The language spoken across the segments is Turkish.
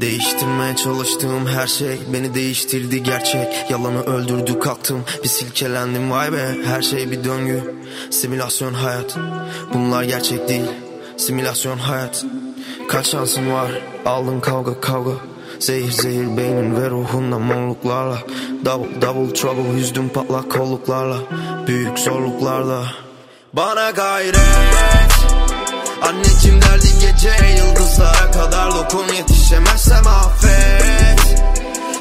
Değiştirmeye çalıştığım her şey beni değiştirdi gerçek. Yalanı öldürdü kalktım bir silkelendim. Vay be Her şey bir döngü. Simülasyon hayat Bunlar gerçek değil. Simülasyon hayat Kaç şansın var? Aldın kavga kavga Zehir zehir beynin ve ruhunda morluklarla. Double double trouble yüzdüm patlak kolluklarla Büyük zorluklarla. Bana gayret. Anneciğim derdi gece yıldızlara kadar dokun yetişemezsem affet.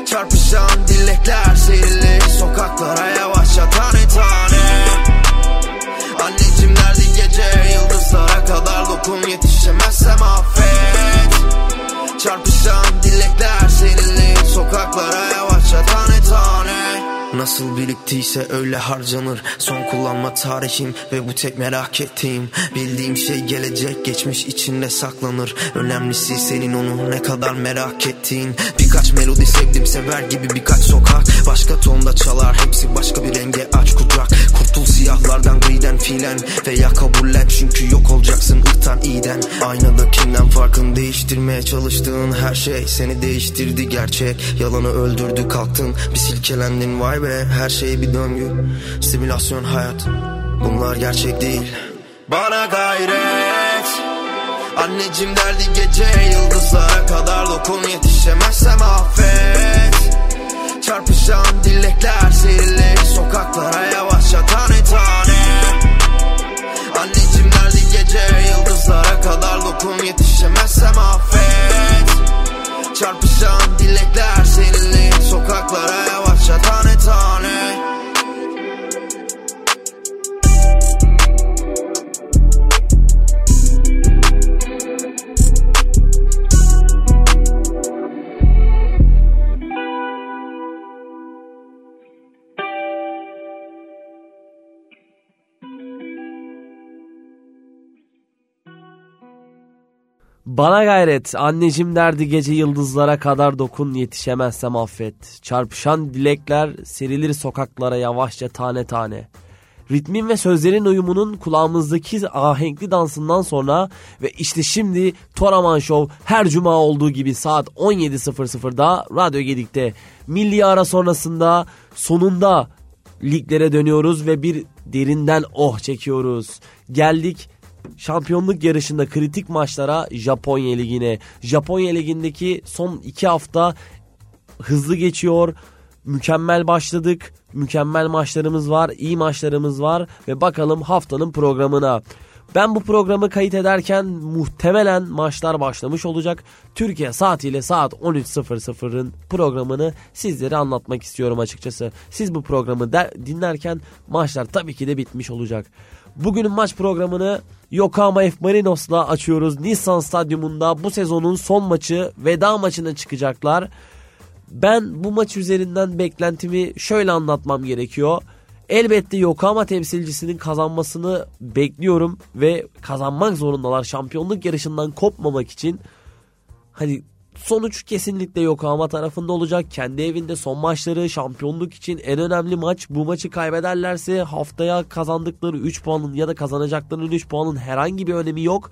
Çarpışan dilekler serilir sokaklara yavaşça tane tane Anneciğim derdi gece yıldızlara kadar dokun yetişemezsem affet Nasıl biriktiyse öyle harcanır. Son kullanma tarihim ve bu tek merak ettiğim. Bildiğim şey gelecek geçmiş içinde saklanır. Önemlisi senin onu ne kadar merak ettiğin. Birkaç melodi sevdim sever gibi birkaç sokak. Başka tonda çalar hepsi başka bir renge aç kucak. Kurtul siyahlardan griden fiilen Veya kabullen çünkü yok olacaksın ırktan iyiden. Aynadakinden farkın? Değiştirmeye çalıştığın her şey Seni değiştirdi gerçek. Yalanı öldürdü kalktın. Bir silkelendin vay be Her şey bir döngü. Simülasyon hayat Bunlar gerçek değil. Bana gayret Anneciğim derdi gece yıldızlara kadar dokun yetişemezsem affet. Çarpışan dilekler serilir sokaklara yavaşça tane tane Bana gayret anneciğim derdi gece yıldızlara kadar dokun yetişemezsem affet. Çarpışan dilekler serilir sokaklara yavaşça tane tane. Ritmin ve sözlerin uyumunun kulağımızdaki ahenkli dansından sonra ve işte şimdi Toraman Show her cuma olduğu gibi saat 17.00'da Radyo Gedik'te milli ara sonrasında sonunda liglere dönüyoruz ve bir derinden oh çekiyoruz. Geldik şampiyonluk yarışında kritik maçlara Japonya Ligi'ne. Japonya Ligi'ndeki son iki hafta hızlı geçiyor. Mükemmel başladık. Mükemmel maçlarımız var. iyi maçlarımız var. Ve bakalım haftanın programına. Ben bu programı kayıt ederken muhtemelen maçlar başlamış olacak. Türkiye saatiyle saat 13.00'ın programını sizlere anlatmak istiyorum açıkçası. Siz bu programı de, dinlerken maçlar tabii ki de bitmiş olacak. Bugünün maç programını Yokohama F Marinos'la açıyoruz. Nissan Stadyumunda bu sezonun son maçı veda maçına çıkacaklar. Ben bu maç üzerinden beklentimi şöyle anlatmam gerekiyor. Elbette Yokohama temsilcisinin kazanmasını bekliyorum ve kazanmak zorundalar. Şampiyonluk yarışından kopmamak için hani sonuç kesinlikle Yokohama tarafında olacak. Kendi evinde son maçları şampiyonluk için en önemli maç. Bu maçı kaybederlerse haftaya kazandıkları 3 puanın ya da kazanacakları 3 puanın herhangi bir önemi yok.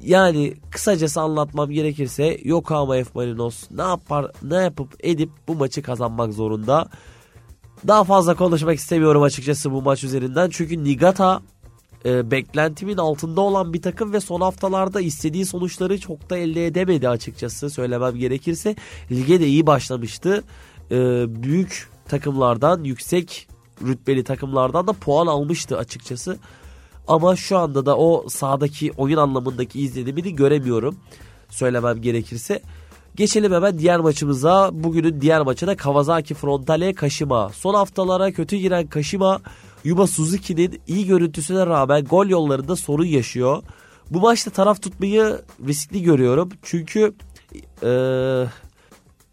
Yani kısacası anlatmam gerekirse Yokohama F Marinos ne yapar ne yapıp edip bu maçı kazanmak zorunda. Daha fazla konuşmak istemiyorum açıkçası bu maç üzerinden. Çünkü Nigata e, beklentimin altında olan bir takım ve son haftalarda istediği sonuçları çok da elde edemedi açıkçası söylemem gerekirse. Lige de iyi başlamıştı. E, büyük takımlardan, yüksek rütbeli takımlardan da puan almıştı açıkçası. Ama şu anda da o sahadaki oyun anlamındaki izlenimini göremiyorum söylemem gerekirse. Geçelim hemen diğer maçımıza. Bugünün diğer maçı da Kawasaki Frontale Kashima. Son haftalara kötü giren Kashima Yuba Suzuki'nin iyi görüntüsüne rağmen gol yollarında sorun yaşıyor. Bu maçta taraf tutmayı riskli görüyorum. Çünkü ee,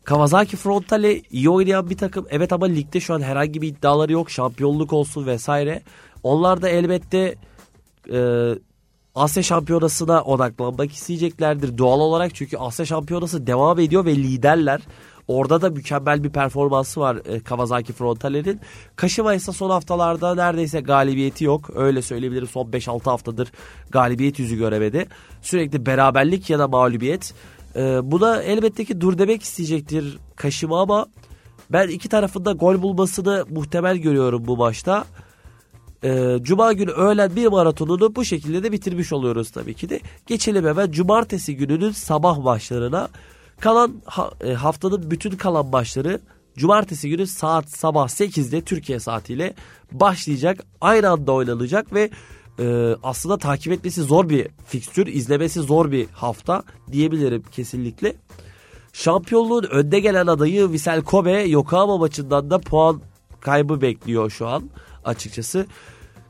Kawasaki Frontale iyi oynayan bir takım. Evet ama ligde şu an herhangi bir iddiaları yok. Şampiyonluk olsun vesaire. Onlar da elbette e, Asya Şampiyonası'na odaklanmak isteyeceklerdir doğal olarak. Çünkü Asya Şampiyonası devam ediyor ve liderler. Orada da mükemmel bir performansı var e, Kawasaki Frontale'nin. Kaşıma ise son haftalarda neredeyse galibiyeti yok. Öyle söyleyebilirim son 5-6 haftadır galibiyet yüzü göremedi. Sürekli beraberlik ya da mağlubiyet. E, buna elbette ki dur demek isteyecektir Kaşıma ama ben iki tarafında gol bulmasını muhtemel görüyorum bu maçta. Ee, Cuma günü öğlen bir maratonunu bu şekilde de bitirmiş oluyoruz tabii ki de. Geçelim hemen cumartesi gününün sabah maçlarına. Kalan e, haftanın bütün kalan maçları cumartesi günü saat sabah 8'de Türkiye saatiyle başlayacak. Aynı anda oynanacak ve e, aslında takip etmesi zor bir fikstür, izlemesi zor bir hafta diyebilirim kesinlikle. Şampiyonluğun önde gelen adayı Vissel Kobe Yokohama maçından da puan kaybı bekliyor şu an açıkçası.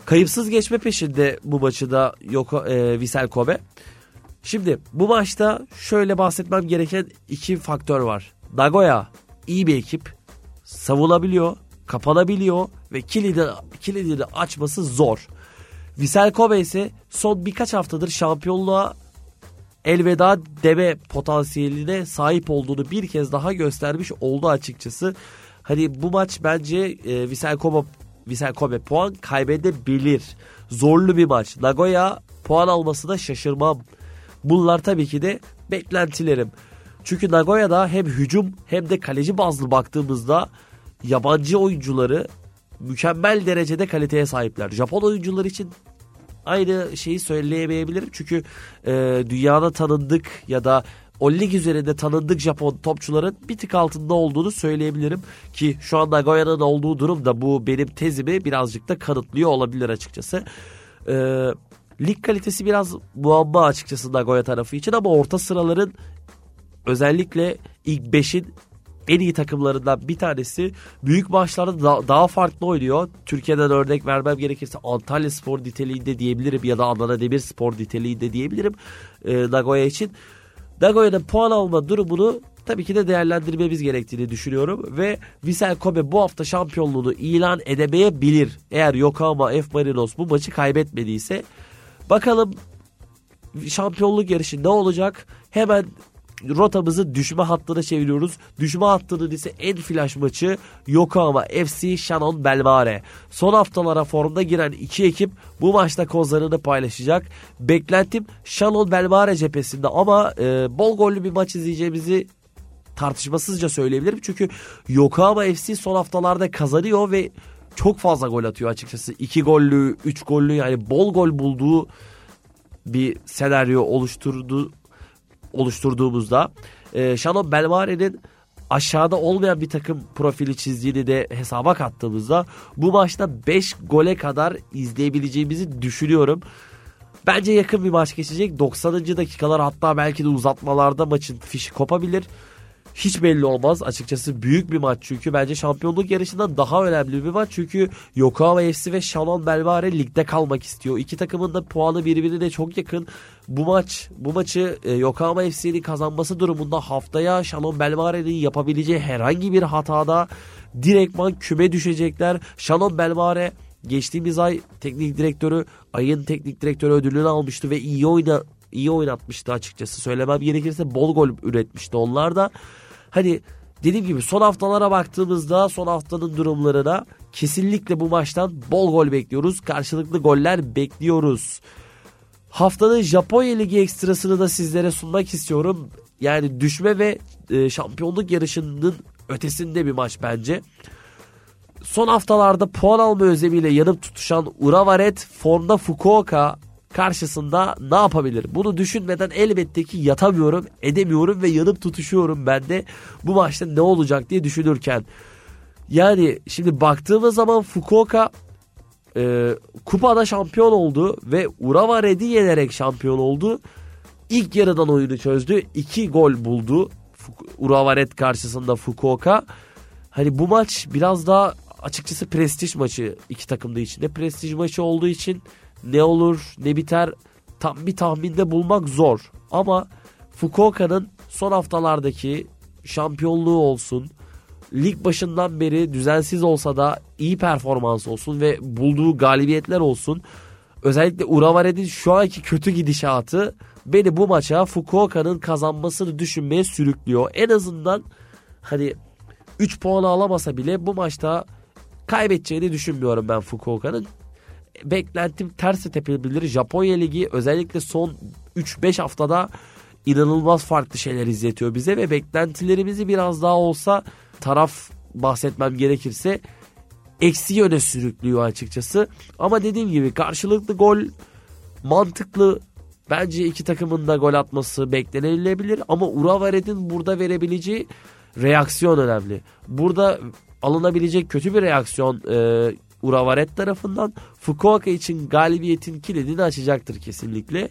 Kayıpsız geçme peşinde bu maçı da Yoko, e, Vissel Kobe. Şimdi bu maçta şöyle bahsetmem gereken iki faktör var. Nagoya iyi bir ekip. Savunabiliyor, kapanabiliyor ve kilidi, kilidini açması zor. Vissel Kobe ise son birkaç haftadır şampiyonluğa elveda deme potansiyeline sahip olduğunu bir kez daha göstermiş oldu açıkçası. Hani bu maç bence e, Vissel Kobe, Vissel Kobe puan kaybedebilir. Zorlu bir maç. Nagoya puan almasına şaşırmam. Bunlar tabii ki de beklentilerim. Çünkü Nagoya'da hem hücum hem de kaleci bazlı baktığımızda yabancı oyuncuları mükemmel derecede kaliteye sahipler. Japon oyuncular için aynı şeyi söyleyemeyebilirim. Çünkü e, dünyada tanındık ya da o lig üzerinde tanındık Japon topçuların bir tık altında olduğunu söyleyebilirim. Ki şu an Nagoya'nın olduğu durum da bu benim tezimi birazcık da kanıtlıyor olabilir açıkçası. E, lig kalitesi biraz muamma açıkçası Nagoya tarafı için ama orta sıraların özellikle ilk 5'in en iyi takımlarından bir tanesi. Büyük maçlarda da, daha farklı oynuyor. Türkiye'den örnek vermem gerekirse Antalya Spor niteliğinde diyebilirim ya da Adana Demir Spor niteliğinde diyebilirim e, Nagoya için. Nagoya'nın puan alma durumunu tabii ki de değerlendirmemiz gerektiğini düşünüyorum. Ve Vissel Kobe bu hafta şampiyonluğunu ilan edemeyebilir. Eğer Yokohama F Marinos bu maçı kaybetmediyse. Bakalım şampiyonluk yarışı ne olacak? Hemen rotamızı düşme hattına çeviriyoruz. Düşme hattının ise en flash maçı Yokohama FC Shannon Belmare. Son haftalara formda giren iki ekip bu maçta kozlarını paylaşacak. Beklentim Shannon Belmare cephesinde ama e, bol gollü bir maç izleyeceğimizi tartışmasızca söyleyebilirim. Çünkü Yokohama FC son haftalarda kazanıyor ve çok fazla gol atıyor açıkçası. 2 gollü, 3 gollü yani bol gol bulduğu bir senaryo oluşturdu oluşturduğumuzda e, Shannon Belmare'nin aşağıda olmayan bir takım profili çizdiğini de hesaba kattığımızda bu maçta 5 gole kadar izleyebileceğimizi düşünüyorum. Bence yakın bir maç geçecek. 90. dakikalar hatta belki de uzatmalarda maçın fişi kopabilir hiç belli olmaz. Açıkçası büyük bir maç çünkü bence şampiyonluk yarışından daha önemli bir maç. Çünkü Yokohama FC ve Shannon Belmare ligde kalmak istiyor. İki takımın da puanı birbirine çok yakın. Bu maç bu maçı e, Yokohama FC'nin kazanması durumunda haftaya Shannon Belmare'nin yapabileceği herhangi bir hatada direktman küme düşecekler. Shannon Belmare geçtiğimiz ay teknik direktörü ayın teknik direktörü ödülünü almıştı ve iyi oyna iyi oynatmıştı açıkçası. Söylemem gerekirse bol gol üretmişti onlar da. Hani dediğim gibi son haftalara baktığımızda son haftanın durumlarına kesinlikle bu maçtan bol gol bekliyoruz. Karşılıklı goller bekliyoruz. Haftanın Japonya Ligi ekstrasını da sizlere sunmak istiyorum. Yani düşme ve e, şampiyonluk yarışının ötesinde bir maç bence. Son haftalarda puan alma özlemiyle yanıp tutuşan Uravaret formda Fukuoka karşısında ne yapabilir? Bunu düşünmeden elbette ki yatamıyorum, edemiyorum ve yanıp tutuşuyorum ben de bu maçta ne olacak diye düşünürken. Yani şimdi baktığımız zaman Fukuoka e, kupada şampiyon oldu ve Urawa Red'i yenerek şampiyon oldu. İlk yarıdan oyunu çözdü. iki gol buldu Urawa Red karşısında Fukuoka. Hani bu maç biraz daha açıkçası prestij maçı iki takımda içinde. Prestij maçı olduğu için ne olur ne biter tam bir tahminde bulmak zor. Ama Fukuoka'nın son haftalardaki şampiyonluğu olsun, lig başından beri düzensiz olsa da iyi performans olsun ve bulduğu galibiyetler olsun. Özellikle Uravare'nin şu anki kötü gidişatı beni bu maça Fukuoka'nın kazanmasını düşünmeye sürüklüyor. En azından hani 3 puanı alamasa bile bu maçta kaybedeceğini düşünmüyorum ben Fukuoka'nın. Beklentim tersi tepebilir. Japonya Ligi özellikle son 3-5 haftada inanılmaz farklı şeyler izletiyor bize ve beklentilerimizi biraz daha olsa taraf bahsetmem gerekirse eksi yöne sürüklüyor açıkçası. Ama dediğim gibi karşılıklı gol mantıklı. Bence iki takımın da gol atması beklenilebilir ama Uravaret'in burada verebileceği reaksiyon önemli. Burada alınabilecek kötü bir reaksiyon e, Uravaret tarafından Fukuoka için galibiyetin kilidini açacaktır kesinlikle.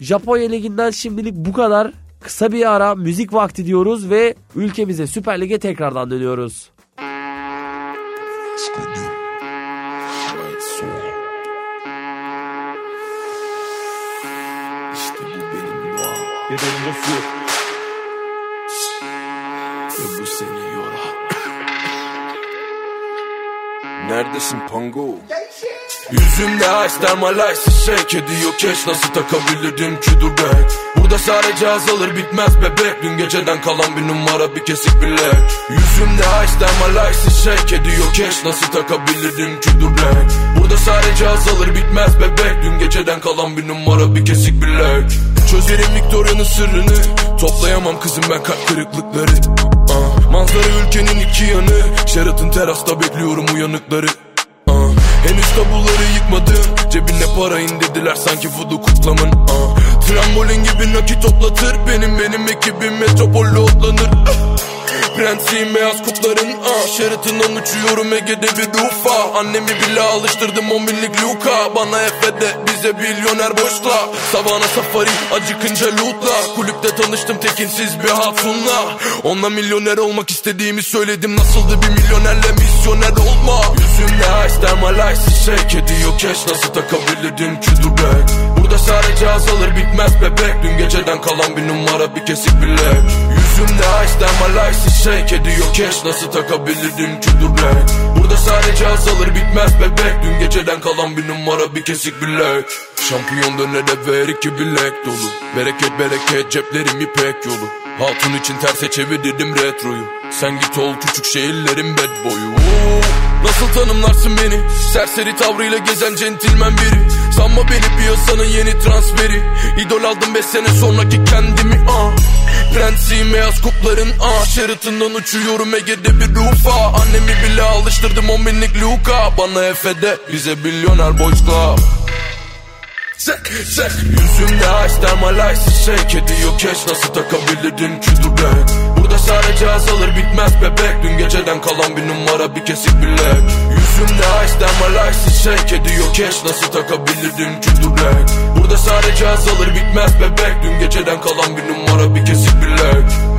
Japonya Ligi'nden şimdilik bu kadar. Kısa bir ara müzik vakti diyoruz ve ülkemize Süper Lig'e tekrardan dönüyoruz. Su. Ve bu seni yorar. Neredesin Pango? Yüzümde ice ice shake. Ediyor keş Nasıl takabilirim ki? Dur bek Burada sadece azalır bitmez bebek. Dün geceden kalan bir numara bir kesik bilek. Yüzümde ice ice shake. Ediyor keş Nasıl takabilirim ki? Dur bek Burada sadece azalır bitmez bebek. Dün geceden kalan bir numara bir kesik bilek. Çözerim Victoria'nın sırrını. Toplayamam kızım ben kalp kırıklıkları Manzara ülkenin iki yanı. Sheraton terasta bekliyorum uyanıkları Henüz tabuları yıkmadım Cebine para indirdiler sanki vudu kutlamın ah. Trambolin gibi nakit toplatır Benim benim ekibim metropolle otlanır. Prensiyim beyaz kutların ah. Sheraton'dan uçuyorum Ege'de bir rufa. Annemi bile alıştırdım on binlik Luka. Bana Efe'de bize milyoner boşla. Savana safari acıkınca lootla. Kulüpte tanıştım tekinsiz bir hatunla. Onunla milyoner olmak istediğimi söyledim. Nasıldı bir milyonerle misyoner olma? Yüzümde ice dermal ice shake ediyor cash Nasıl takabilirim bek Burada sadece azalır bitmez bebek. Dün geceden kalan bir numara bir kesik bilek Yüzümde ice dermal ice shake. Ediyor cash Nasıl takabilirim bek Burada sadece azalır bitmez bebek. Dün geceden kalan bir numara bir kesik bilek Şampiyon dönere ver iki bilek dolu. Bereket bereket ceplerim ipek yolu Hatun için terse çevirdim retroyu. Sen git ol küçük şehirlerin bad boyu Oo, Nasıl tanımlarsın beni? Serseri tavrıyla gezen centilmen biri. Sanma beni piyasanın yeni transferi. İdol aldım 5 sene sonraki kendimi ah. Prensiyim beyaz kupların ah. Sheraton'dan uçuyorum Ege'de bir rufa Annemi bile alıştırdım 10 binlik Luka. Bana Efe'de bize milyoner boys club Sek sek. Yüzümde dermal ice shake ediyor cash Nasıl takabilirim ki dur bek Burada sadece azalır bitmez bebek. Dün geceden kalan bir numara bir kesik bilek. Yüzümde dermal ice shake ediyor cash Nasıl takabilirim ki dur bek Burada sadece azalır bitmez bebek. Dün geceden kalan bir numara bir kesik bilek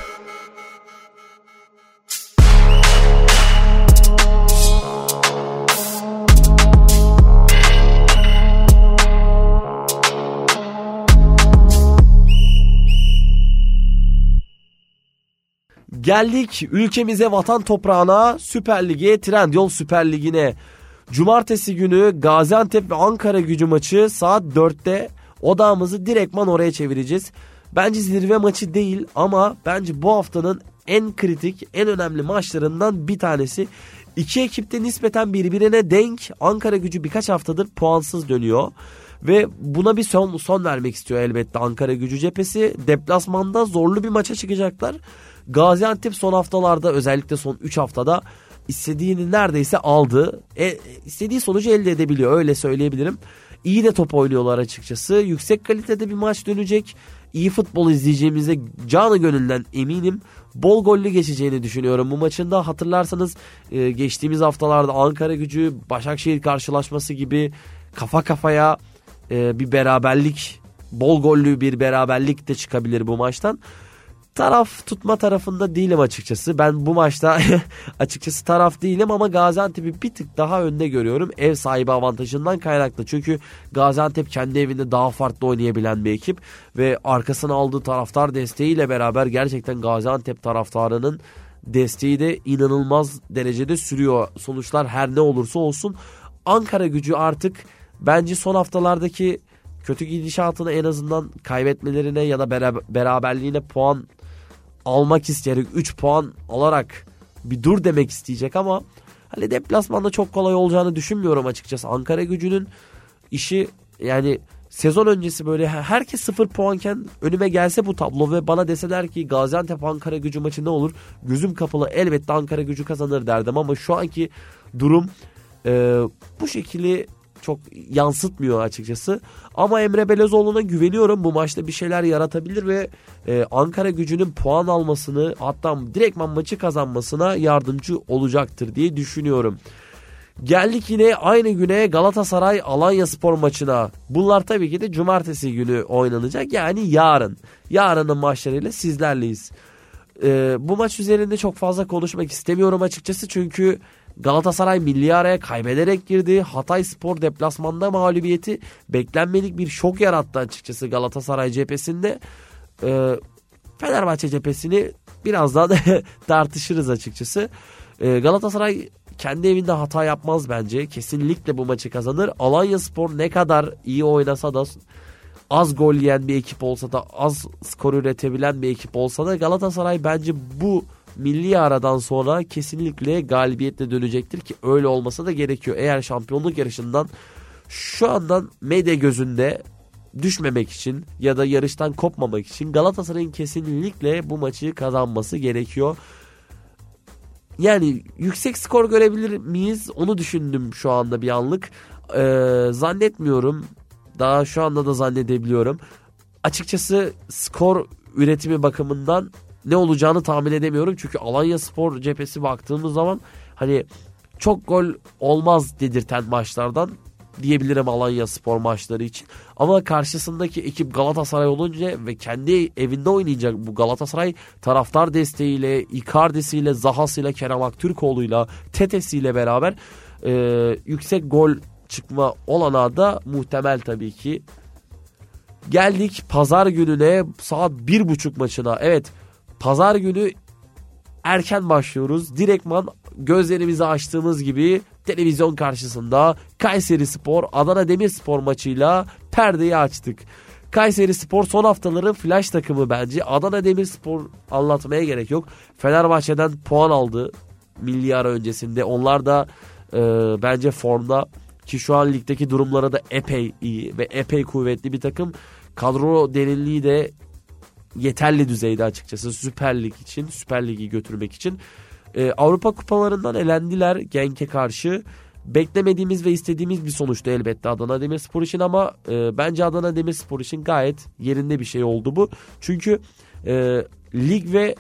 Geldik ülkemize vatan toprağına Süper Lig'e Trendyol Süper Ligi'ne. Cumartesi günü Gaziantep ve Ankara gücü maçı saat 4'te odağımızı direktman oraya çevireceğiz. Bence zirve maçı değil ama bence bu haftanın en kritik, en önemli maçlarından bir tanesi. İki ekipte nispeten birbirine denk Ankara gücü birkaç haftadır puansız dönüyor. Ve buna bir son, son vermek istiyor elbette Ankara gücü cephesi. Deplasmanda zorlu bir maça çıkacaklar. Gaziantep son haftalarda özellikle son 3 haftada istediğini neredeyse aldı. E, istediği sonucu elde edebiliyor öyle söyleyebilirim. İyi de top oynuyorlar açıkçası. Yüksek kalitede bir maç dönecek. İyi futbol izleyeceğimize canı gönülden eminim. Bol gollü geçeceğini düşünüyorum bu maçında. Hatırlarsanız e, geçtiğimiz haftalarda Ankara gücü Başakşehir karşılaşması gibi kafa kafaya e, bir beraberlik bol gollü bir beraberlik de çıkabilir bu maçtan taraf tutma tarafında değilim açıkçası. Ben bu maçta açıkçası taraf değilim ama Gaziantep'i bir tık daha önde görüyorum. Ev sahibi avantajından kaynaklı. Çünkü Gaziantep kendi evinde daha farklı oynayabilen bir ekip ve arkasına aldığı taraftar desteğiyle beraber gerçekten Gaziantep taraftarının desteği de inanılmaz derecede sürüyor. Sonuçlar her ne olursa olsun Ankara gücü artık bence son haftalardaki kötü gidişatını en azından kaybetmelerine ya da beraberliğine puan almak isteyerek 3 puan alarak bir dur demek isteyecek ama hani deplasmanda çok kolay olacağını düşünmüyorum açıkçası. Ankara gücünün işi yani sezon öncesi böyle herkes sıfır puanken önüme gelse bu tablo ve bana deseler ki Gaziantep Ankara gücü maçı ne olur? Gözüm kapalı elbette Ankara gücü kazanır derdim ama şu anki durum e, bu şekilde çok yansıtmıyor açıkçası. Ama Emre Belezoğlu'na güveniyorum. Bu maçta bir şeyler yaratabilir ve e, Ankara gücünün puan almasını hatta direktman maçı kazanmasına yardımcı olacaktır diye düşünüyorum. Geldik yine aynı güne Galatasaray Alanya Spor maçına. Bunlar tabii ki de cumartesi günü oynanacak yani yarın. Yarının maçlarıyla sizlerleyiz. Ee, bu maç üzerinde çok fazla konuşmak istemiyorum açıkçası çünkü Galatasaray milli araya kaybederek girdi. Hatay Spor deplasmanda mağlubiyeti beklenmedik bir şok yarattı açıkçası Galatasaray cephesinde. Ee, Fenerbahçe cephesini birazdan tartışırız açıkçası. Ee, Galatasaray kendi evinde hata yapmaz bence. Kesinlikle bu maçı kazanır. Alanya Spor ne kadar iyi oynasa da az gol yiyen bir ekip olsa da az skor üretebilen bir ekip olsa da Galatasaray bence bu milli aradan sonra kesinlikle galibiyetle dönecektir ki öyle olmasa da gerekiyor. Eğer şampiyonluk yarışından şu andan medya gözünde düşmemek için ya da yarıştan kopmamak için Galatasaray'ın kesinlikle bu maçı kazanması gerekiyor. Yani yüksek skor görebilir miyiz? Onu düşündüm şu anda bir anlık. Ee, zannetmiyorum. Daha şu anda da zannedebiliyorum. Açıkçası skor üretimi bakımından ne olacağını tahmin edemiyorum. Çünkü Alanya Spor cephesi baktığımız zaman hani çok gol olmaz dedirten maçlardan diyebilirim Alanya Spor maçları için. Ama karşısındaki ekip Galatasaray olunca ve kendi evinde oynayacak bu Galatasaray taraftar desteğiyle, Icardi'siyle, Zaha'sıyla, Kerem Aktürkoğlu'yla, Tetes'iyle beraber e, yüksek gol çıkma olanağı da muhtemel tabii ki. Geldik pazar gününe saat bir buçuk maçına. Evet pazar günü erken başlıyoruz. Direktman gözlerimizi açtığımız gibi televizyon karşısında Kayseri Spor Adana Demirspor maçıyla perdeyi açtık. Kayseri Spor son haftaların flash takımı bence. Adana Demirspor anlatmaya gerek yok. Fenerbahçe'den puan aldı milli ara öncesinde. Onlar da e, bence formda ki şu an ligdeki durumlara da epey iyi ve epey kuvvetli bir takım. Kadro derinliği de yeterli düzeyde açıkçası Süper Lig için, Süper Lig'i götürmek için. Ee, Avrupa kupalarından elendiler Genk'e karşı. Beklemediğimiz ve istediğimiz bir sonuçtu elbette Adana Demirspor için ama e, bence Adana Demirspor için gayet yerinde bir şey oldu bu. Çünkü e, lig ve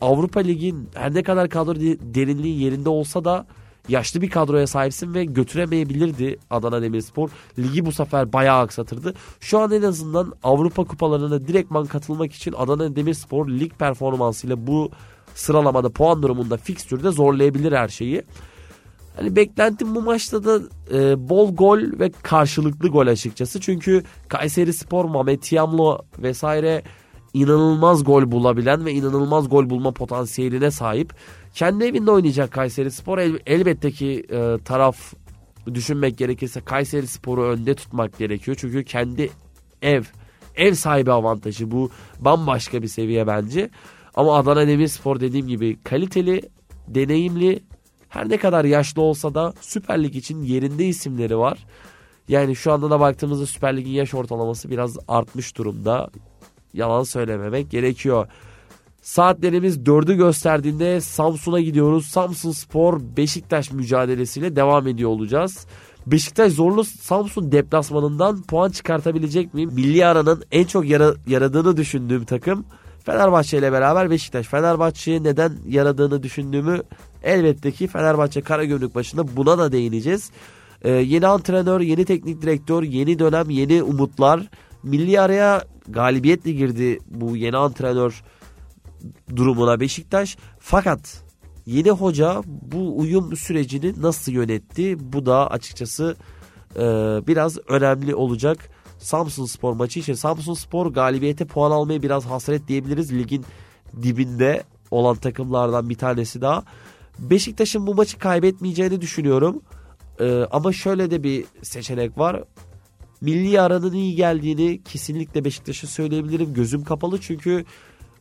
Avrupa Ligi'nin her ne kadar kadro derinliği yerinde olsa da yaşlı bir kadroya sahipsin ve götüremeyebilirdi Adana Demirspor. Ligi bu sefer bayağı aksatırdı. Şu an en azından Avrupa kupalarına direktman katılmak için Adana Demirspor lig performansıyla bu sıralamada puan durumunda fikstürde zorlayabilir her şeyi. Hani beklentim bu maçta da e, bol gol ve karşılıklı gol açıkçası. Çünkü Kayseri Spor, Mehmet Yamlo vesaire inanılmaz gol bulabilen ve inanılmaz gol bulma potansiyeline sahip. Kendi evinde oynayacak Kayseri Spor El, elbette ki e, taraf düşünmek gerekirse Kayseri Spor'u önde tutmak gerekiyor. Çünkü kendi ev ev sahibi avantajı bu bambaşka bir seviye bence. Ama Adana Demirspor dediğim gibi kaliteli, deneyimli, her ne kadar yaşlı olsa da Süper Lig için yerinde isimleri var. Yani şu anda da baktığımızda Süper Lig'in yaş ortalaması biraz artmış durumda. Yalan söylememek gerekiyor. Saatlerimiz 4'ü gösterdiğinde Samsun'a gidiyoruz. Samsun Spor Beşiktaş mücadelesiyle devam ediyor olacağız. Beşiktaş zorlu Samsun deplasmanından puan çıkartabilecek mi? Milli aranın en çok yara, yaradığını düşündüğüm takım Fenerbahçe ile beraber Beşiktaş. Fenerbahçe'ye neden yaradığını düşündüğümü elbette ki Fenerbahçe Karagümrük başında buna da değineceğiz. Ee, yeni antrenör, yeni teknik direktör, yeni dönem, yeni umutlar. Milli araya galibiyetle girdi bu yeni antrenör durumuna Beşiktaş. Fakat yeni hoca bu uyum sürecini nasıl yönetti? Bu da açıkçası e, biraz önemli olacak. Samsun Spor maçı için Samsun Spor galibiyete puan almaya biraz hasret diyebiliriz. Ligin dibinde olan takımlardan bir tanesi daha. Beşiktaş'ın bu maçı kaybetmeyeceğini düşünüyorum. Ee, ama şöyle de bir seçenek var. Milli aranın iyi geldiğini kesinlikle Beşiktaş'a söyleyebilirim. Gözüm kapalı çünkü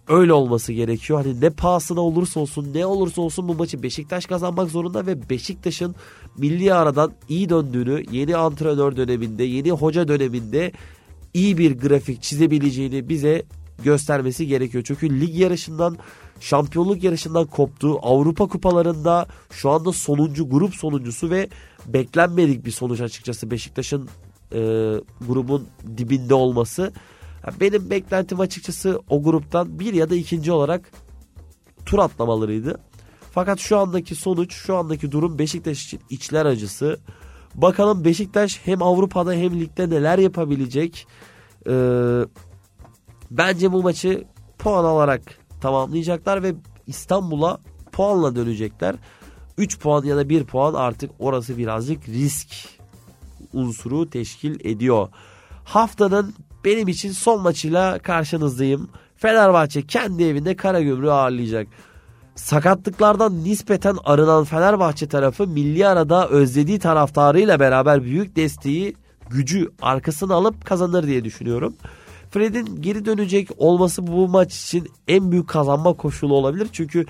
öyle olması gerekiyor. Hani ne pahasına olursa olsun ne olursa olsun bu maçı Beşiktaş kazanmak zorunda ve Beşiktaş'ın milli aradan iyi döndüğünü yeni antrenör döneminde yeni hoca döneminde iyi bir grafik çizebileceğini bize göstermesi gerekiyor. Çünkü lig yarışından şampiyonluk yarışından koptu. Avrupa kupalarında şu anda sonuncu grup sonuncusu ve beklenmedik bir sonuç açıkçası Beşiktaş'ın e, grubun dibinde olması. Benim beklentim açıkçası o gruptan bir ya da ikinci olarak tur atlamalarıydı. Fakat şu andaki sonuç, şu andaki durum Beşiktaş için içler acısı. Bakalım Beşiktaş hem Avrupa'da hem ligde neler yapabilecek. Ee, bence bu maçı puan alarak tamamlayacaklar ve İstanbul'a puanla dönecekler. 3 puan ya da 1 puan artık orası birazcık risk unsuru teşkil ediyor. Haftanın benim için son maçıyla karşınızdayım. Fenerbahçe kendi evinde Karagümrük'ü ağırlayacak. Sakatlıklardan nispeten arınan Fenerbahçe tarafı milli arada özlediği taraftarıyla beraber büyük desteği, gücü arkasına alıp kazanır diye düşünüyorum. Fred'in geri dönecek olması bu maç için en büyük kazanma koşulu olabilir. Çünkü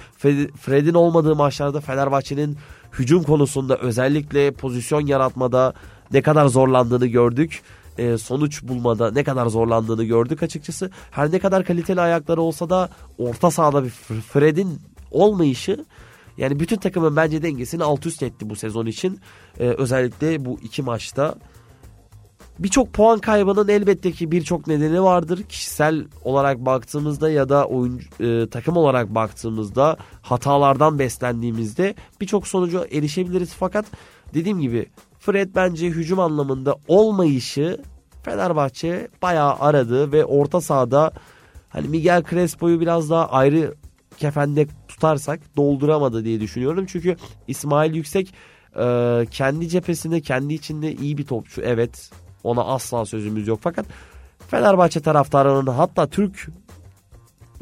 Fred'in olmadığı maçlarda Fenerbahçe'nin hücum konusunda özellikle pozisyon yaratmada ne kadar zorlandığını gördük. E, sonuç bulmada ne kadar zorlandığını gördük açıkçası. Her ne kadar kaliteli ayakları olsa da orta sahada bir Fred'in olmayışı yani bütün takımın bence dengesini alt üst etti bu sezon için. E, özellikle bu iki maçta. Birçok puan kaybının elbette ki birçok nedeni vardır. Kişisel olarak baktığımızda ya da oyuncu, e, takım olarak baktığımızda hatalardan beslendiğimizde birçok sonuca erişebiliriz. Fakat dediğim gibi Fred bence hücum anlamında olmayışı Fenerbahçe bayağı aradı ve orta sahada hani Miguel Crespo'yu biraz daha ayrı kefende tutarsak dolduramadı diye düşünüyorum. Çünkü İsmail Yüksek e, kendi cephesinde kendi içinde iyi bir topçu. Evet ona asla sözümüz yok fakat Fenerbahçe taraftarlarının hatta Türk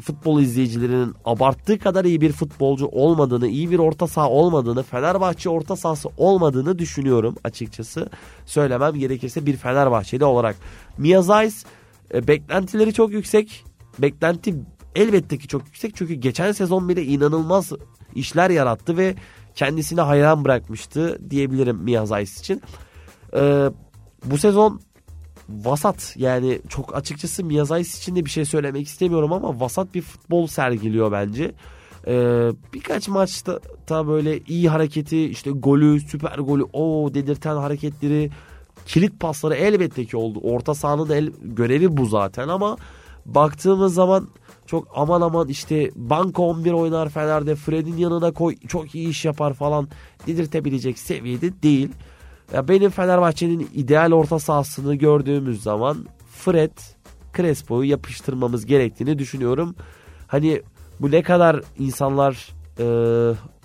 futbol izleyicilerinin abarttığı kadar iyi bir futbolcu olmadığını, iyi bir orta saha olmadığını, Fenerbahçe orta sahası olmadığını düşünüyorum açıkçası. Söylemem gerekirse bir Fenerbahçeli olarak. Miyazais e, beklentileri çok yüksek. Beklenti elbette ki çok yüksek çünkü geçen sezon bile inanılmaz işler yarattı ve kendisini hayran bırakmıştı diyebilirim Miyazais için. Ee, bu sezon vasat yani çok açıkçası Miyazais için de bir şey söylemek istemiyorum ama vasat bir futbol sergiliyor bence. Ee, birkaç maçta da böyle iyi hareketi işte golü süper golü o dedirten hareketleri kilit pasları elbette ki oldu. Orta sahanın el, görevi bu zaten ama baktığımız zaman çok aman aman işte banka 11 oynar Fener'de Fred'in yanına koy çok iyi iş yapar falan dedirtebilecek seviyede değil. Ya benim Fenerbahçe'nin ideal orta sahasını gördüğümüz zaman Fred, Crespo'yu yapıştırmamız gerektiğini düşünüyorum. Hani bu ne kadar insanlar e,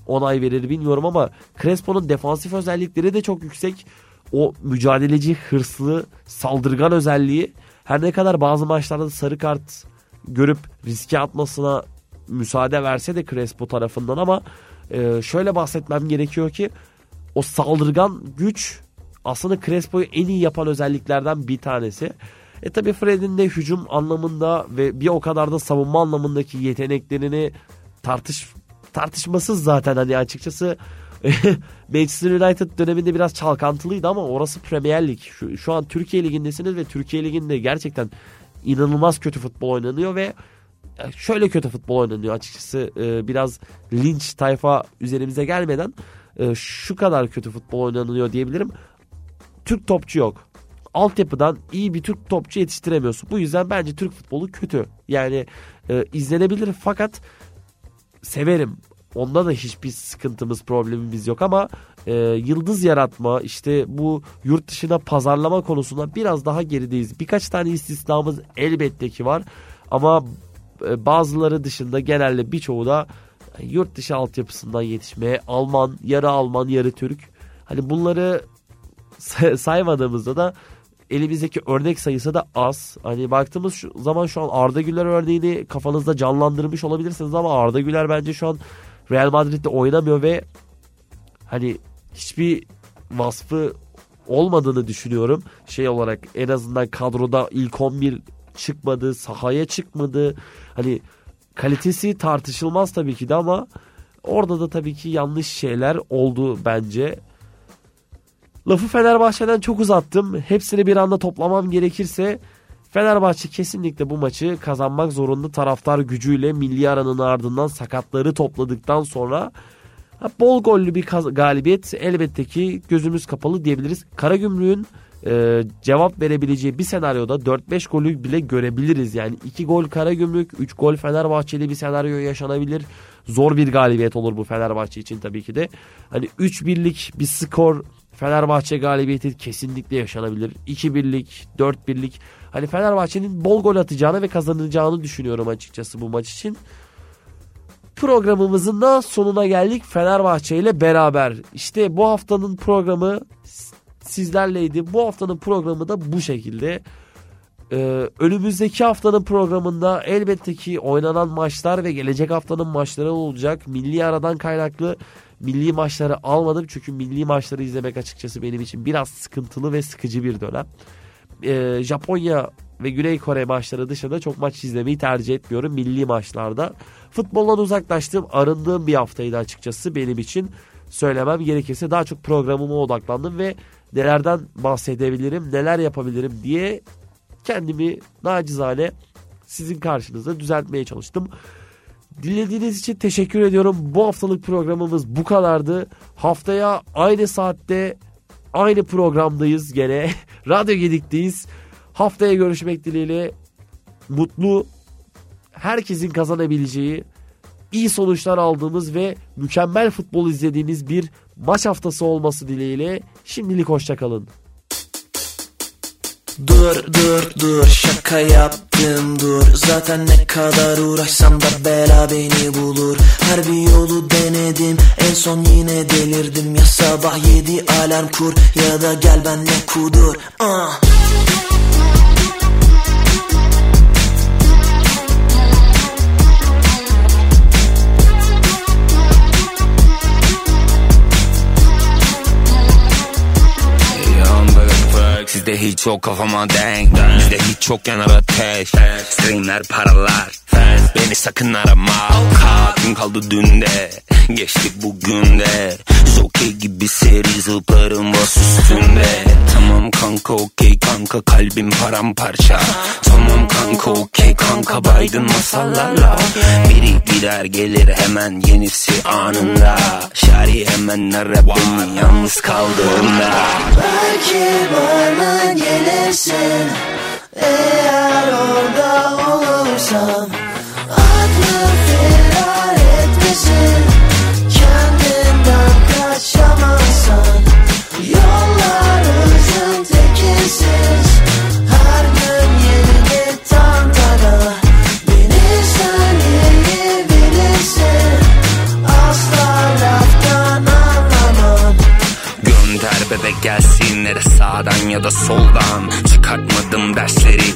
onay verir bilmiyorum ama Crespo'nun defansif özellikleri de çok yüksek. O mücadeleci, hırslı, saldırgan özelliği her ne kadar bazı maçlarda sarı kart görüp riske atmasına müsaade verse de Crespo tarafından ama e, şöyle bahsetmem gerekiyor ki o saldırgan güç aslında Crespo'yu en iyi yapan özelliklerden bir tanesi. E tabi Fred'in de hücum anlamında ve bir o kadar da savunma anlamındaki yeteneklerini tartış tartışmasız zaten hani açıkçası Manchester United döneminde biraz çalkantılıydı ama orası Premier Lig. Şu, şu an Türkiye Ligi'ndesiniz ve Türkiye Ligi'nde gerçekten inanılmaz kötü futbol oynanıyor ve şöyle kötü futbol oynanıyor açıkçası e, biraz linç tayfa üzerimize gelmeden e, şu kadar kötü futbol oynanıyor diyebilirim. Türk topçu yok. Altyapıdan iyi bir Türk topçu yetiştiremiyorsun. Bu yüzden bence Türk futbolu kötü. Yani e, izlenebilir fakat severim. Onda da hiçbir sıkıntımız, problemimiz yok ama e, yıldız yaratma, işte bu yurt dışına pazarlama konusunda biraz daha gerideyiz. Birkaç tane istisnamız elbette ki var ama e, bazıları dışında genelde birçoğu da yurt dışı altyapısından yetişmeye Alman, yarı Alman, yarı Türk. Hani bunları saymadığımızda da elimizdeki örnek sayısı da az. Hani baktığımız şu zaman şu an Arda Güler örneğini kafanızda canlandırmış olabilirsiniz ama Arda Güler bence şu an Real Madrid'de oynamıyor ve hani hiçbir vasfı olmadığını düşünüyorum. Şey olarak en azından kadroda ilk 11 çıkmadı, sahaya çıkmadı. Hani kalitesi tartışılmaz tabii ki de ama orada da tabii ki yanlış şeyler oldu bence. Lafı Fenerbahçe'den çok uzattım. Hepsini bir anda toplamam gerekirse Fenerbahçe kesinlikle bu maçı kazanmak zorunda taraftar gücüyle milli aranın ardından sakatları topladıktan sonra bol gollü bir galibiyet elbette ki gözümüz kapalı diyebiliriz. Karagümrük'ün e, cevap verebileceği bir senaryoda 4-5 golü bile görebiliriz. Yani 2 gol Karagümrük, 3 gol Fenerbahçeli bir senaryo yaşanabilir. Zor bir galibiyet olur bu Fenerbahçe için tabii ki de. Hani 3-1'lik bir skor Fenerbahçe galibiyeti kesinlikle yaşanabilir. 2-1'lik, 4-1'lik. Hani Fenerbahçe'nin bol gol atacağını ve kazanacağını düşünüyorum açıkçası bu maç için. Programımızın da sonuna geldik Fenerbahçe ile beraber. İşte bu haftanın programı sizlerleydi. Bu haftanın programı da bu şekilde. Ee, önümüzdeki haftanın programında elbette ki oynanan maçlar ve gelecek haftanın maçları olacak. Milli aradan kaynaklı milli maçları almadım. Çünkü milli maçları izlemek açıkçası benim için biraz sıkıntılı ve sıkıcı bir dönem. Ee, Japonya ve Güney Kore maçları dışında çok maç izlemeyi tercih etmiyorum milli maçlarda. Futboldan uzaklaştığım, arındığım bir haftaydı açıkçası benim için. Söylemem gerekirse daha çok programıma odaklandım ve nelerden bahsedebilirim, neler yapabilirim diye kendimi nacizane sizin karşınızda düzeltmeye çalıştım. Dinlediğiniz için teşekkür ediyorum. Bu haftalık programımız bu kadardı. Haftaya aynı saatte aynı programdayız gene. Radyo Gedik'teyiz. Haftaya görüşmek dileğiyle mutlu, herkesin kazanabileceği, iyi sonuçlar aldığımız ve mükemmel futbol izlediğiniz bir maç haftası olması dileğiyle şimdilik hoşçakalın. Dur dur dur şaka yaptım dur Zaten ne kadar uğraşsam da bela beni bulur Her bir yolu denedim en son yine delirdim Ya sabah yedi alarm kur ya da gel benle kudur uh. Sizde hiç yok kafama denk. Bizde hiç yok yanar ateş Streamler paralar Beni sakın arama. Kalbim kaldı dünde Geçtik bugün de. Jockey gibi seri zıplarım bas üstünde. Tamam kanka okey kanka kalbim paramparça. Tamam kanka okey kanka baydın masallarla. Biri gider gelir hemen yenisi anında. Şari hemen ara beni yalnız kaldığında. Belki bana gelirsin Eğer orada olursam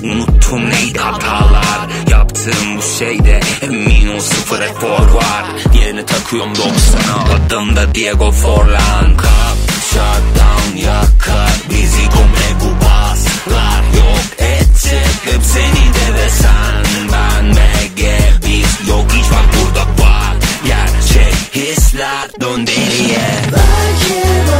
unuttum neydi hatalar. Yaptığım bu şeyde emin ol sıfır efor var Yeni takıyorum 90'a adım da Diego Forlan Kap shutdown yakar bizi komple bu baslar Yok edecek. Hep seni de ve sen ben BG biz yok. Hiç bak burada var Gerçek hisler. Dön deliye. Belki